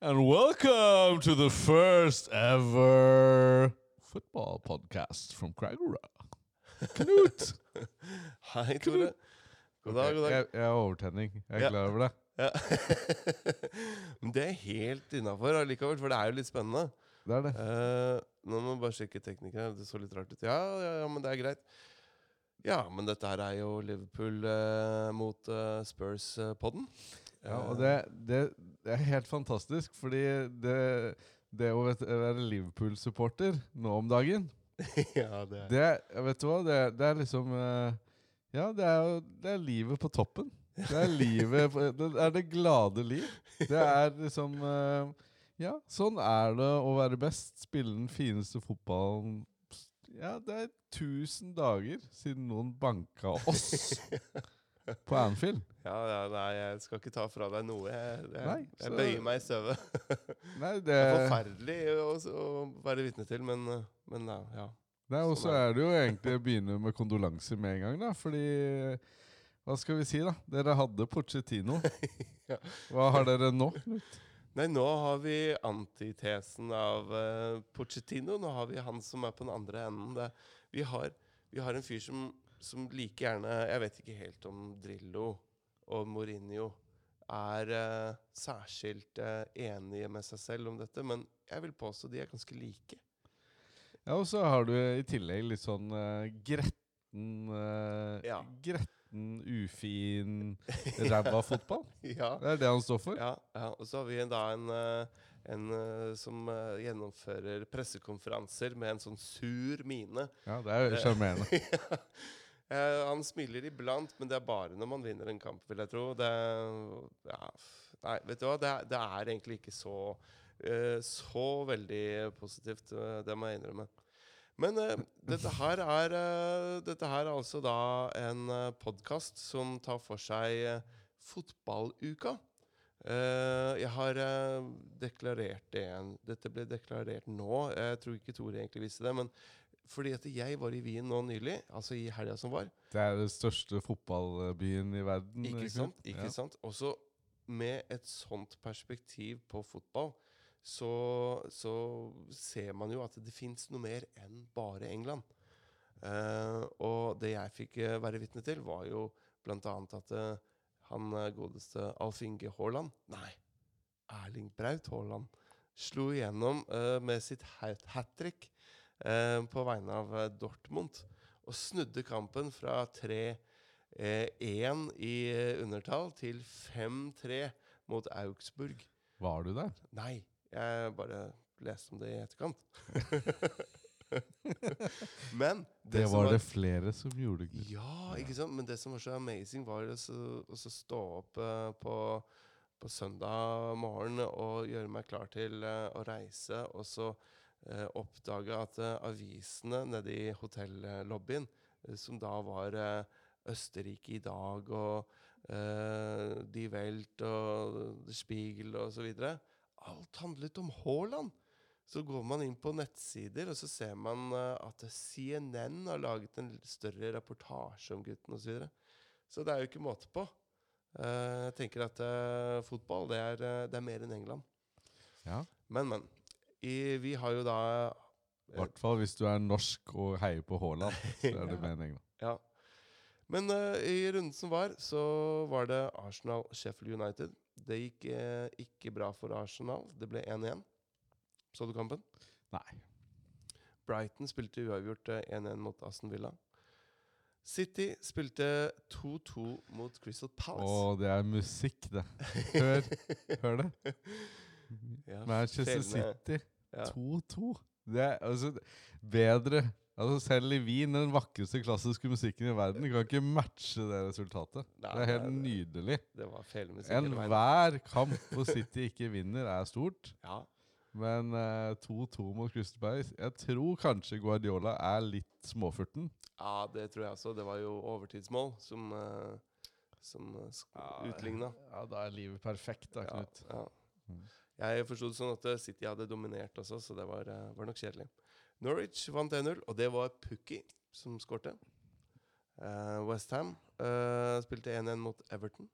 and welcome to the first ever football podcast from Kragerø. Knut! Hei, Tore. God dag, god dag. Jeg, jeg har overtenning. Jeg er Ja. klar over det. Ja. Men det er helt innafor allikevel, for det er jo litt spennende. Det er det. Eh, nå må vi bare sjekke teknikken. Det så litt rart ut. Ja, ja, ja, men det er greit. Ja, men dette her er jo Liverpool eh, mot eh, Spurs-podden. Ja, og det, det, det er helt fantastisk, fordi det, det å være Liverpool-supporter nå om dagen ja, det Det Vet du hva? Det, det er liksom eh, Ja, det er det er livet på toppen. Det er livet Det er det glade liv. Det er liksom eh, Ja, sånn er det å være best. Spille den fineste fotballen Ja, det er 1000 dager siden noen banka oss på Anfield. ja, ja, nei, jeg skal ikke ta fra deg noe. Jeg, jeg, Nei, jeg bøyer meg i støvet. Nei, det, Det er forferdelig å, å være vitne til, men, eh, men ja. ja. Nei, og så Sånn er er det jo egentlig å begynne med kondolanser med en gang, da. Fordi Hva skal vi si, da? Dere hadde Pochettino. Hva har dere nå? Nei, nå har vi antitesen av uh, Pochettino. Nå har vi han som er på den andre enden. Det, vi, har, vi har en fyr som, som like gjerne Jeg vet ikke helt om Drillo og Mourinho er uh, særskilt uh, enige med seg selv om dette, men jeg vil påstå de er ganske like. Ja, og så har du i tillegg litt sånn uh, gretten Ja. Gretten, ufin, ræva fotball. Ja, Det er det han står for. ja, ja. Og så har vi da en, en som gjennomfører pressekonferanser med en sånn sur mine. Ja, det er jo sjarmerende. Eh, han smiler iblant, men det er bare når man vinner en kamp, vil jeg tro. Det, ja, nei, vet du hva? Det, det er egentlig ikke så, eh, så veldig positivt. eh, det må jeg innrømme. Men eh, dette, her er, eh, dette her er altså da en uh, podkast som tar for seg eh, fotballuka. Eh, jeg har eh, deklarert det igjen. Dette ble deklarert nå. Jeg tror ikke Tore egentlig visste det. Men fordi at jeg var i Wien nå nylig, altså i helga som var. Det er den største fotballbyen i verden. Ikke sant? Ikke Ja. sant? Også med et sånt perspektiv på fotball, så, så ser man jo at det fins noe mer enn bare England. Eh, og det jeg fikk eh, være vitne til, var jo annet at eh, han eh, godeste Alf Inge Haaland Nei, Erling Braut Haaland slo igjennom eh, med sitt hat trick på vegne av eh, Dortmund. Og snudde kampen fra 3-1 i eh, undertall til 5-3 mot Augsburg. Var du der? Nei, jeg bare leste om det i etterkant. Men Det, det var det flere som gjorde. Det. ja, ikke sant? Men det som var så amazing, var å stå opp eh, på, på søndag morgen og gjøre meg klar til eh, å reise, og så uh, oppdage at eh, avisene nede i hotellobbyen, eh, som da var eh, Østerrike i dag og uh, Die Welt og Spiegel videre Alt handlet om Haaland! Så går man inn på nettsider, og så ser man eh, at CNN har laget en større reportasje om gutten osv. Så, videre. så det er jo ikke måte på. Eh, jeg tenker at eh, fotball, det er, eh, det er mer enn England. Ja. Men, men. I, vi har jo da I hvert fall hvis du er norsk og heier på Haaland. Så er det Ja. meningen. Ja. Men uh, i runden som var, så var det Arsenal-Sheffield United. Det gikk uh, ikke bra for Arsenal. Det ble 1-1. Så du kampen? Nei. Brighton spilte uavgjort eh, 1-1 mot Aston Villa. City spilte 2-2 mot Crystal Å, Palace. det er musikk, det. Hør, hør det. Ja, Manchester. City Ja. 2-2. Det er altså bedre Altså Selv i Wien, den vakreste klassiske musikken i verden, kan ikke matche det resultatet. Nei, det er helt det- nydelig. Det var veien. Enhver kamp hvor City ikke vinner, er stort. Ja. Men eh, 2-2 mot Christerberg Jeg tror kanskje Guardiola er litt småfurten. ja, det tror jeg også. Det var jo overtidsmål som, uh, som uh, utligna. Ja, da er livet perfekt, da, Ja, Knut. ja. Jeg forsto det sånn at eh, City hadde dominert også, så det var, eh, var nok kjedelig. Norwich vant 1-0, og det var Pukki som skårte. Uh, Westham spilte 1-1 mot Everton.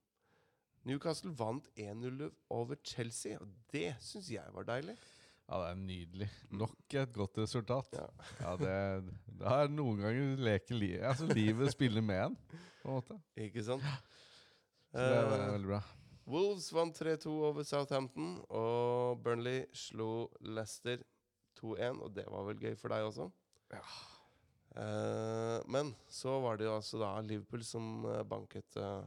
Newcastle vant 1-0 over Chelsea, og det syns jeg var deilig. Ja, det er nydelig. Nok et godt resultat. Ja. Ja, det, det er noen ganger leker livet altså, livet spiller med en, på en måte. Ikke sant? Så det er Eh, veldig bra. Wolves vant 3-2 over Southampton, og Burnley slo Leicester 2-1, og det var vel gøy for deg også? Ja. Eh, men så var det jo altså da Liverpool som eh, banket eh,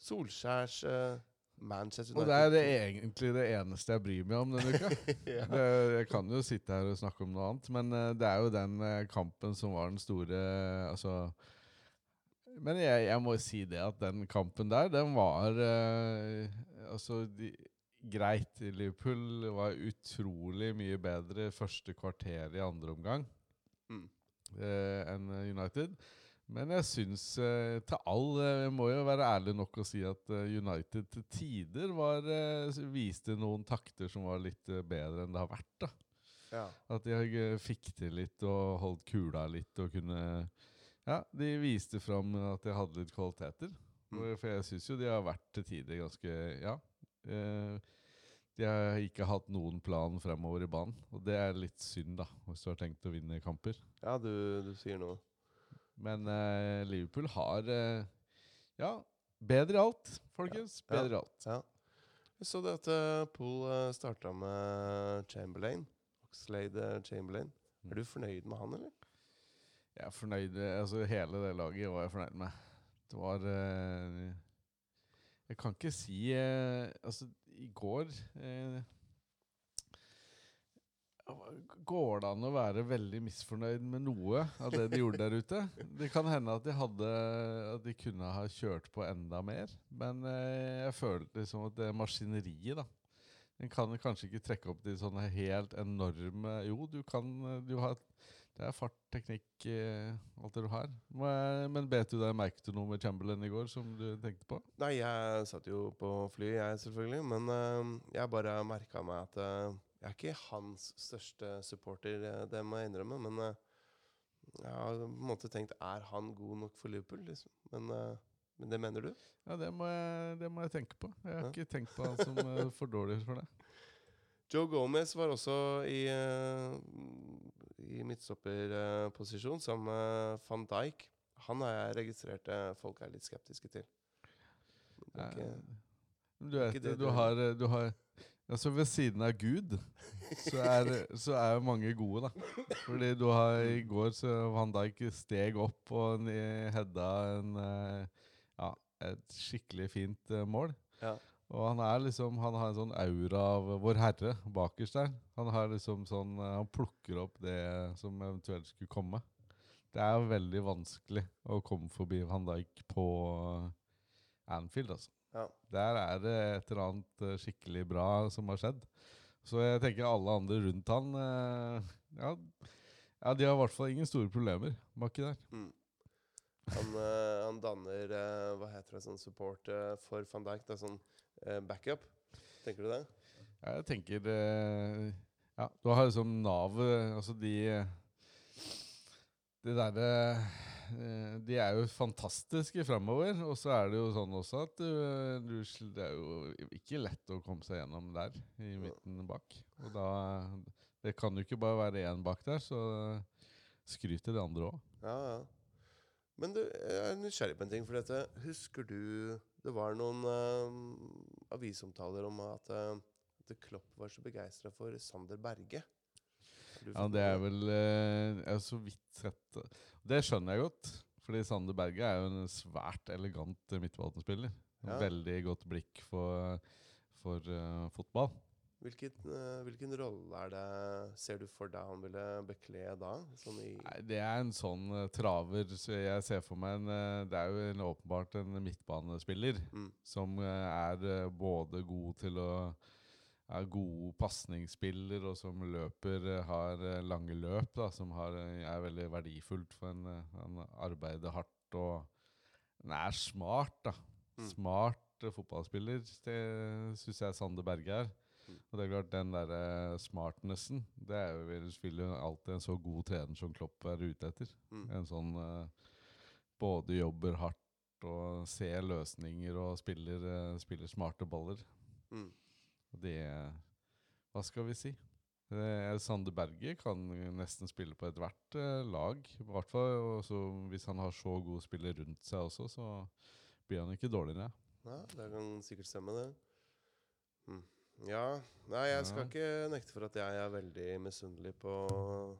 Solskjærs eh, Manchester Og det er det egentlig det eneste jeg bryr meg om denne uka. ja. det, jeg kan jo sitte her og snakke om noe annet, men eh, det er jo den eh, kampen som var den store Altså Men jeg, jeg må jo si det at den kampen der, den var eh, Altså de, Greit, Liverpool var utrolig mye bedre første kvarter i andre omgang Mm. eh, enn United. Men jeg syns eh, til all eh, Jeg må jo være ærlig nok å si at eh, United til tider var, eh, viste noen takter som var litt bedre enn det har vært. da. ja. At de fikk til litt og holdt kula litt og kunne Ja, de viste fram at de hadde litt kvaliteter. Mm. For jeg syns jo de har vært til tider ganske Ja. Eh, de har ikke hatt noen plan fremover i banen, og det er litt synd, da, hvis du har tenkt å vinne kamper. ja, du, du sier noe. Men eh, Liverpool har eh, Ja, bedre i alt, folkens. Ja. Bedre i alt. Ja. Jeg så det at uh, Pool uh, starta med Chamberlain. Oxlade eh, Chamberlain. Mm. Er du fornøyd med han, eller? Jeg er fornøyd Altså, hele det laget var jeg fornøyd med. Det var eh, Jeg kan ikke si eh, Altså, i går eh, Går det an å være veldig misfornøyd med noe av det de gjorde der ute? Det kan hende at de hadde At de kunne ha kjørt på enda mer. Men eh, jeg følte liksom at det maskineriet, da En kan kanskje ikke trekke opp de sånne helt enorme Jo, du kan eh, du har, Det er fart, teknikk, eh, alt det du har. Men bet du deg merke til noe med Chamberlain i går som du tenkte på? Nei, jeg satt jo på fly, jeg selvfølgelig. Men eh, jeg bare merka meg at eh, jeg er ikke hans største supporter, det må jeg innrømme. Men jeg har på en måte tenkt Er han god nok for Liverpool? Liksom? Men, men det mener du? Ja, det må jeg, det må jeg tenke på. Jeg har Ja. ikke tenkt på han som for dårlig for det. Joe Gomez var også i, eh, i midtstopperposisjon sammen med van Dijk. Han har jeg registrert eh, folk er litt skeptiske til. Ikke- Du vet, det du har, eh, du har Altså Ved siden av Gud så er, så er jo mange gode, da. Fordi du har i går så Van Dijk steg opp og hedda en eh, Ja, et skikkelig fint eh, mål. Ja. Og han er liksom Han har en sånn aura av Vår Herre bakerst der. Han har liksom sånn eh, Han plukker opp det som eventuelt skulle komme. Det er veldig vanskelig å komme forbi Van Dijk på eh, Anfield, altså. Ja. Der er det et eller annet eh, skikkelig bra som har skjedd. Så jeg tenker alle andre rundt han ja, ja, de har i hvert fall ingen store problemer baki der. Mm. Han, han danner Hva heter det, sånn support for van Dijk? Det er sånn backup. Tenker du det? Ja, Jeg tenker eh, Ja, du har liksom navet Altså de Det derre eh, De er jo fantastiske framover. Og så er det jo sånn også at du, du, det er jo ikke lett å komme seg gjennom der i midten bak. Og da Det kan jo ikke bare være én bak der, så skryt til de andre òg. Ja, ja. Men du, jeg er nysgjerrig på en ting. For dette, husker du Det var noen uh, avisomtaler om at, uh, at Klopp var så begeistra for Sander Berge. Ja, det er vel uh, Jeg har så vidt sett det. Skjønner jeg godt. Fordi Sander Berge er jo en svært elegant midtbanespiller. Ja. Veldig godt blikk for, for uh, fotball. Hvilken, eh, hvilken rolle er det ser du for deg han ville bekle da? Sånn i Nei, det er en sånn eh, traver så Jeg ser for meg en eh, Det er jo en, åpenbart en midtbanespiller mm, som er både god til å er god pasningsspiller og som løper, har lange løp, da, som har, er veldig verdifullt for en Han arbeider hardt og Han er smart, da. Mm. Smart fotballspiller, syns jeg Sander Berge er. Og det er klart, den derre smartnessen, det er jo vil jo alltid en så god trener som Klopp er ute etter. mm, En sånn eh, både jobber hardt og ser løsninger og spiller, eh, spiller smarte baller. Mm. Det Hva skal vi si? Eh, Sander Berge kan nesten spille på ethvert eh, lag. I hvert fall hvis han har så gode spillere rundt seg også, så blir han ikke dårligere. Ja, det kan sikkert stemme, det. Mm. Ja Nei, jeg skal ikke nekte for at jeg er veldig misunnelig på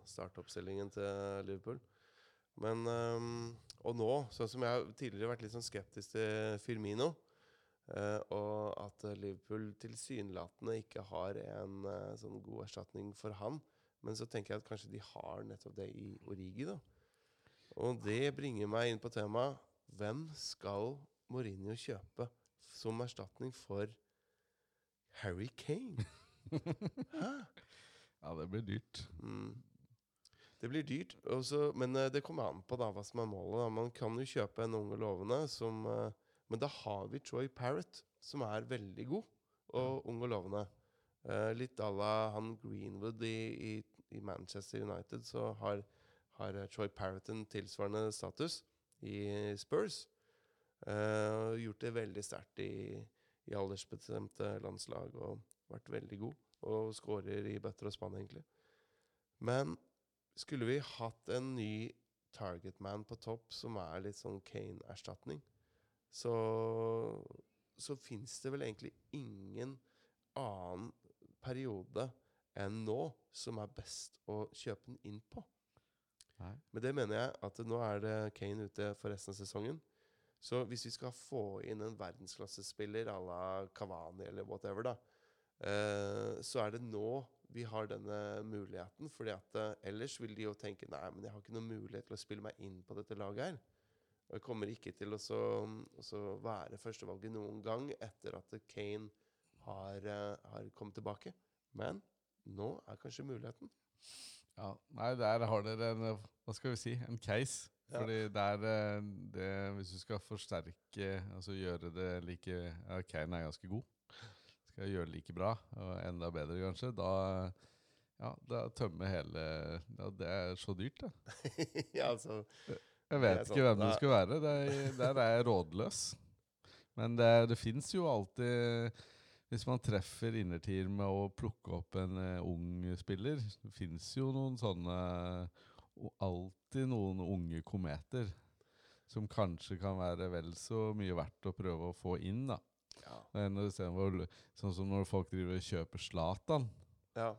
startoppstillingen til Liverpool. Men um, Og nå, sånn som jeg har tidligere vært litt sånn skeptisk til Firmino, uh, og at Liverpool tilsynelatende ikke har en uh, sånn god erstatning for han. Men så tenker jeg at kanskje de har nettopp det i Origi, da. Og det bringer meg inn på temaet hvem skal Mourinho kjøpe som erstatning for Harry Kane? Ja, det blir dyrt. Mm. Det blir dyrt, også, men eh, det kommer an på da, hva som er målet. Da. Man kan jo kjøpe en ung og lovende, som, eh, men da har vi Troy Parrott, som er veldig god og ung og lovende. Eh, litt à la han Greenwood i, i, i Manchester United, så har, har Troy Parrott en tilsvarende status i Spurs. Uh, gjort det veldig sterkt i, i aldersbestemte landslag og vært veldig god. Og skårer i bøtter og spann, egentlig. Men skulle vi hatt en ny targetman på topp som er litt sånn Kane-erstatning, så, så fins det vel egentlig ingen annen periode enn nå som er best å kjøpe den inn på. Nei. Men det mener jeg at nå er det Kane ute for resten av sesongen. Så hvis vi skal få inn en verdensklassespiller à la Kavani eller whatever, da, eh, så er det nå vi har denne muligheten. fordi at eh, ellers vil de jo tenke nei, men jeg har ikke noen mulighet til å spille meg inn på dette laget her. Og jeg kommer ikke til å så, så være førstevalget noen gang etter at Kane har, eh, har kommet tilbake. Men nå er kanskje muligheten. Ja, nei, der har dere en Hva skal vi si? En case. Fordi der eh, det, Hvis du skal forsterke, altså gjøre det like ja, Kane er ganske god. Skal gjøre det like bra, og enda bedre kanskje, da ja, da tømme hele ja, Det er så dyrt, det. ja, altså Jeg vet er ikke hvem det skulle være. Det er, der er jeg rådløs. Men det, det fins jo alltid Hvis man treffer innertier med å plukke opp en uh, ung spiller Det fins jo noen sånne o- Alltid noen unge kometer som kanskje kan være vel så mye verdt å prøve å få inn. da Ja. Istedenfor Sånn som når folk driver og kjøper Zlatan. ja.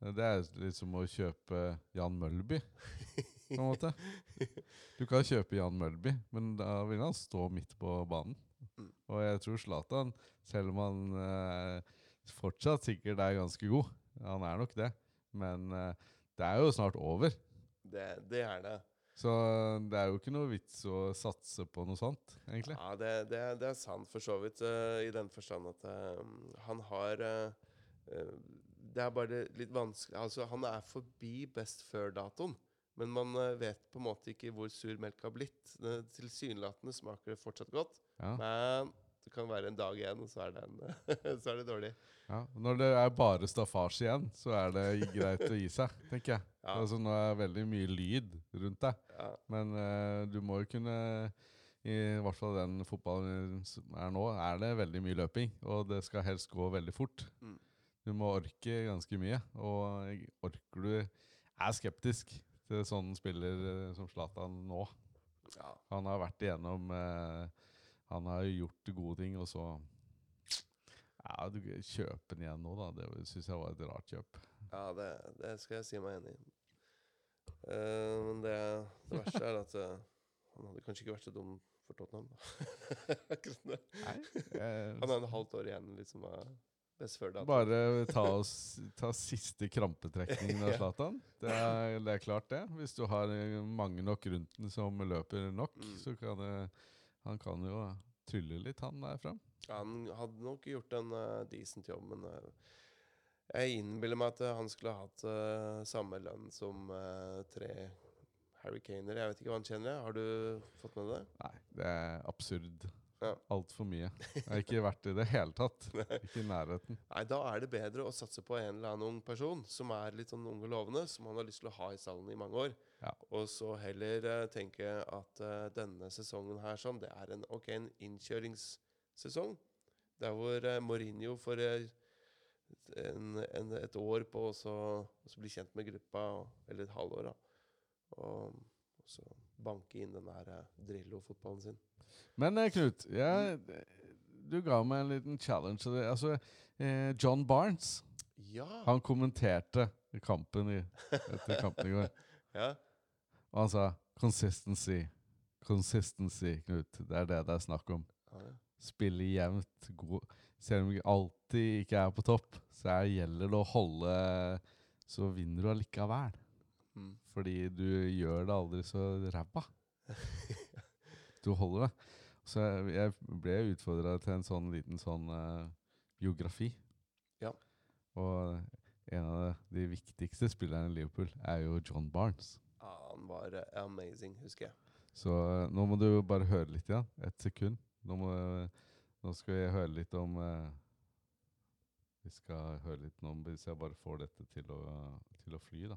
Det er litt som å kjøpe Jan Mølby, på en måte. Du kan kjøpe Jan Mølby, men da vil han stå midt på banen. Mm. Og jeg tror Zlatan, selv om han eh, fortsatt sikkert er ganske god Han er nok det. Men eh, det er jo snart over. Det, det er det. Så det er jo ikke noe vits å satse på noe sånt, egentlig. Ja, det, det, det er sant for så vidt, uh, i den forstand at uh, han har eh, Det er bare litt vanskelig Altså, han er forbi best før-datoen. Men man vet på en måte ikke hvor sur melk har blitt. Tilsynelatende smaker det fortsatt godt, Ja. men det kan være en dag igjen, og så er, en, så er det dårlig. Ja. Når det er bare staffasje igjen, så er det greit å gi seg, tenker jeg. Ja. Altså, nå er det veldig mye lyd rundt deg. Ja. Men uh, du må jo kunne I hvert fall den fotballen som er nå, er det veldig mye løping. Og det skal helst gå veldig fort. Mm. Du må orke ganske mye. Og orker du er skeptisk til sånne spiller eh, som Zlatan nå. Ja. Han har vært igjennom eh, Han har gjort gode ting, og så Ja, du kjøper den igjen nå, da. Det syns jeg var et rart kjøp. Ja, det, det skal jeg si meg enig i. Uh, men det, det verste er at uh, han hadde kanskje ikke vært så dum for Tottenham. Nei, eh, Han har en halvt år igjen liksom. Bare ta, oss, ta siste krampetrekningen av. Zlatan. Det, det er klart, det. Hvis du har mange nok rundt den som løper nok, Mm. så kan det, han kan jo trylle litt, han der fram. Han hadde nok gjort en uh, decent jobb, men uh, jeg innbiller meg at eh, han skulle hatt uh, samme lønn som tre Harry Kaner. Jeg vet ikke hva han tjener. Har du fått med det? Nei, det er absurd. Ja. Altfor mye. Jeg har ikke vært i det hele tatt. Ikke i nærheten. Nei, da er det bedre å satse på en eller annen ung person som er litt sånn ung og lovende, som han har lyst til å ha i salen i mange år. Ja. Og så heller eh, tenke at uh, denne sesongen her sånn, det er en, okay, en innkjøringssesong. Der hvor uh, Mourinho får en, en, et år på å bli kjent med gruppa, eller et halvår, da. Og, og så banke inn den der Drillo-fotballen sin. Men Knut, jeg, du ga meg en liten challenge. altså, eh, John Barnes Ja! han kommenterte kampen i, etter kampen i går. ja. Og han sa 'consistency'. Consistency, Knut. Det er det det er snakk om. Spille jevnt. God. Selv om du alltid ikke er på topp, så er, gjelder det å holde Så vinner du allikevel. Mm. Fordi du gjør det aldri så ræva. Du holder det. Så jeg, jeg ble utfordra til en sånn liten sånn uh, biografi. Ja. Og en av de viktigste spillerne i Liverpool er jo John Barnes. Ja, han var eh, amazing, husker jeg. Så eh, nå må du bare høre litt igjen. Ett sekund. Nå, må, nå skal vi høre litt om eh, Vi skal høre litt om Hvis jeg bare får dette til å, til å fly, da.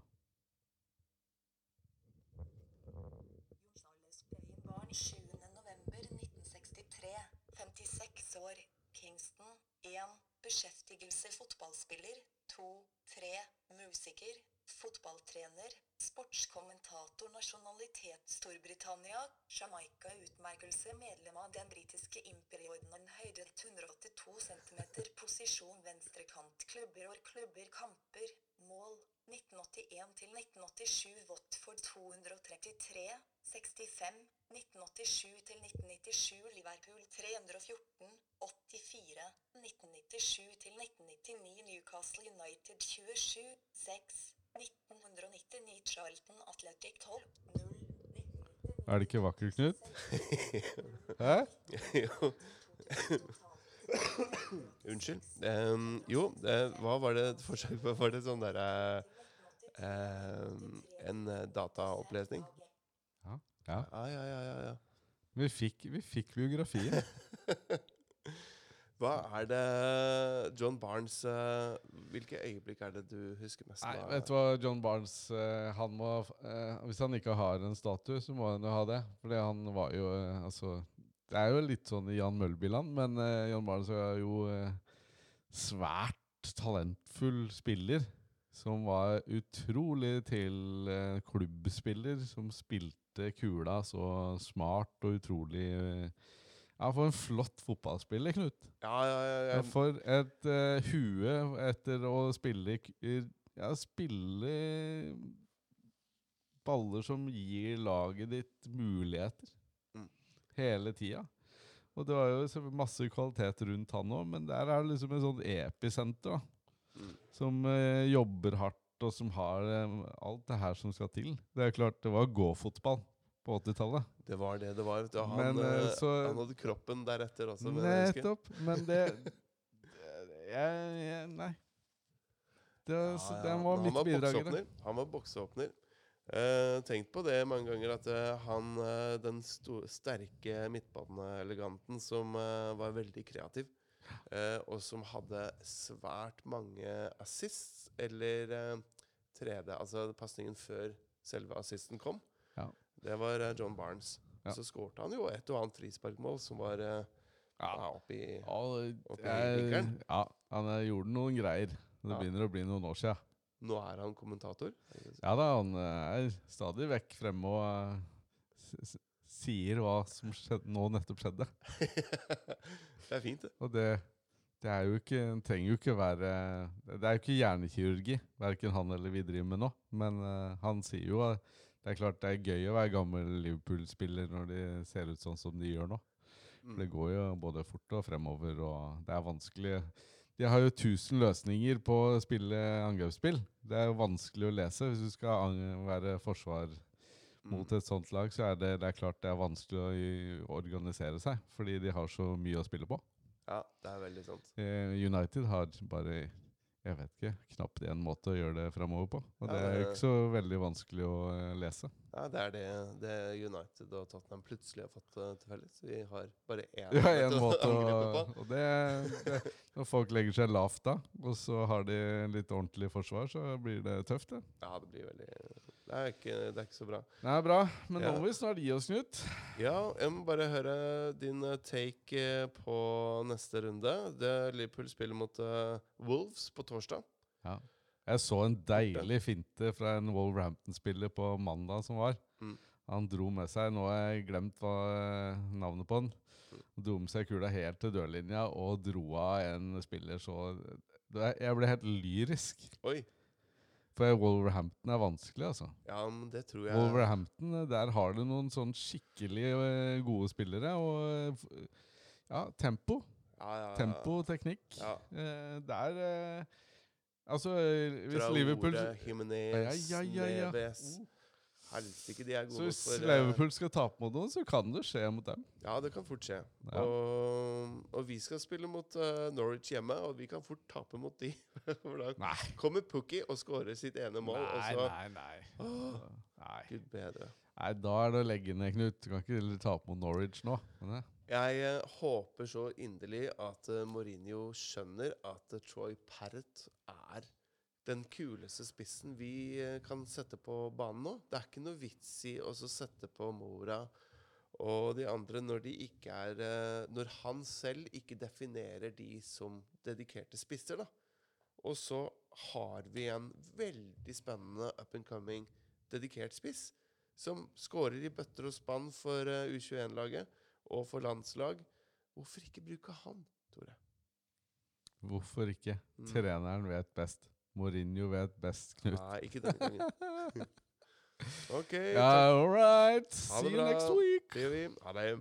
Charles Payne-barn 7.11.1963, 56 år, Kingston. 1. Beskjeftigelse fotballspiller. 2. 3. Musiker. Fotballtrener. Sportskommentator. Nasjonalitet Storbritannia. Jamaica. Utmerkelse. Medlem av den britiske imperieordenen Høyde 182 cm. Posisjon venstrekant. Klubber og klubber. Kamper. Mål 1981 til 1987 Watford 233 65 1987 til 1997 Liverpool 314 84 1997 til 1999 Newcastle United 27 6 1999 Charlton Athletic 12 0 Er det ikke vakkert, Knut? Hæ? jo. Unnskyld. Um, jo, det, hva var det et forsøk på? Var det sånn derre em, En eh, dataopplesning? Ja. Ja, ja, ja. ja, ja. Vi fikk, vi fikk biografien. Hva er det John Barnes eh, Hvilke øyeblikk er det du husker mest? Nei, vet du hva, John Barnes eh, han må, eh, Hvis han ikke har en statue, så må han jo ha det. Fordi han var jo Altså Det er jo litt sånn i Jan Mølby-land, men John Barnes er jo svært talentfull spiller. Som var utrolig til eh, klubbspiller, som spilte kula så smart og utrolig eh, Ja, for en flott fotballspiller, Knut. Ja, ja, ja. Ja, ja. for et uh, hue etter å spille Ja, spille baller som gir laget ditt muligheter. Mm. Hele tida. Og det var jo masse kvalitet rundt han òg, men der er det liksom et sånt episenter. da Mm. Som eh, jobber hardt, og som har eh, alt det her som skal til. Det er klart, det var gå-fotball på 80-tallet. Det var det det var. du. Han, Men, eh, eh, så- han hadde kroppen deretter også. Nettopp. Men det jeg, jeg, Nei. Det, Ja, så ja, var han var bidrag i det. Han var bokseåpner. Uh, tenkt på det mange ganger at uh, han, uh, den sterke midtbaneeleganten som eh, var veldig kreativ, eh, og som hadde svært mange assists, eller eh, 3D, altså pasningen før selve assisten kom, Ja. det var eh, John Barnes. Ja. Så skårte han jo et og annet frisparkmål som var eh, ja, oppi Ja, Oppi jeg, ja, han eh, gjorde noen greier. Det begynner å bli noen år sia. Nå er han kommentator. Ja da, han eh, er stadig vekk fremme og eh, sier hva som skjedde, nå nettopp skjedde. det er fint, det. Og det, det er jo ikke, trenger jo ikke være Det er jo ikke hjernekirurgi, verken han eller vi driver med nå. Men uh, han sier jo at det er klart det er gøy å være gammel Liverpool-spiller når de ser ut sånn som de gjør nå. For det Mm. går jo både fort og fremover, og det er vanskelig De har jo tusen løsninger på å spille angrepsspill. Det er jo vanskelig å lese. Hvis du skal være forsvar mot Mm. et sånt lag, så er det, det er klart det er vanskelig å organisere seg. Fordi de har så mye å spille på. Ja, det er veldig sant. Eh, United har bare Jeg vet ikke. Knapt én måte å gjøre det framover på. Og det er jo ikke så veldig vanskelig å eh, lese. Ja, det er det, det United og Tottenham plutselig har fått uh, til felles. Vi har bare én Ja, en måte å angripe på. Og det, det Når folk legger seg lavt da, og så har de litt ordentlig forsvar, så blir det tøft, det. Ja, det blir veldig Det er ikke, det er ikke så bra. Det er bra, men Ja. nå må vi snart gi oss, Knut. Ja, jeg må bare høre din eh, take eh, på neste runde. Det Liverpool spiller mot uh, Wolves på torsdag. Ja. Jeg så en deilig finte fra en Wolverhampton-spiller på mandag som var. Mm. Han dro med seg Nå har jeg glemt hva navnet på han. Han dro med seg kula helt til dørlinja og dro av en spiller så Jeg ble helt lyrisk. Oi. For Wolverhampton er vanskelig, altså. Ja, men det tror jeg Wolverhampton, der har du noen sånn skikkelig eh, gode spillere. Og eh, ja, tempo. ja, ja, ja. Tempo, teknikk. Ja. Eh, der eh, Altså, eh, hvis Traore, Liverpool ja. Neves Helsike, de er Så hvis for eh, Liverpool skal tape mot noen, så kan det skje mot dem. Ja, det kan fort skje. Ja. Og, og vi skal spille mot uh, Norwich hjemme, og vi kan fort tape mot de. For da Nei. kommer Pukki og skårer sitt ene mål, og så nei, nei. Åh, Nei. Gud bedre. nei, da er det å legge ned, Knut. Du kan ikke tape mot Norwich nå. Men, eh, Jeg eh, håper så inderlig at uh, Mourinho skjønner at uh, Troy Parrott er den kuleste spissen vi eh, kan sette på banen nå. Det er ikke noe vits i å sette på Mora og de andre når de ikke er eh, Når han selv ikke definerer de som dedikerte spisser, da. Og så har vi en veldig spennende up and coming dedikert spiss som skårer i bøtter og spann for eh, U21-laget og for landslag. Hvorfor ikke bruke han, Tore? hvorfor ikke? Mm. Treneren vet best. Mourinho vet best, Knut. Nei, ikke denne gangen. OK. Ja, all right. See you next week. Ha det.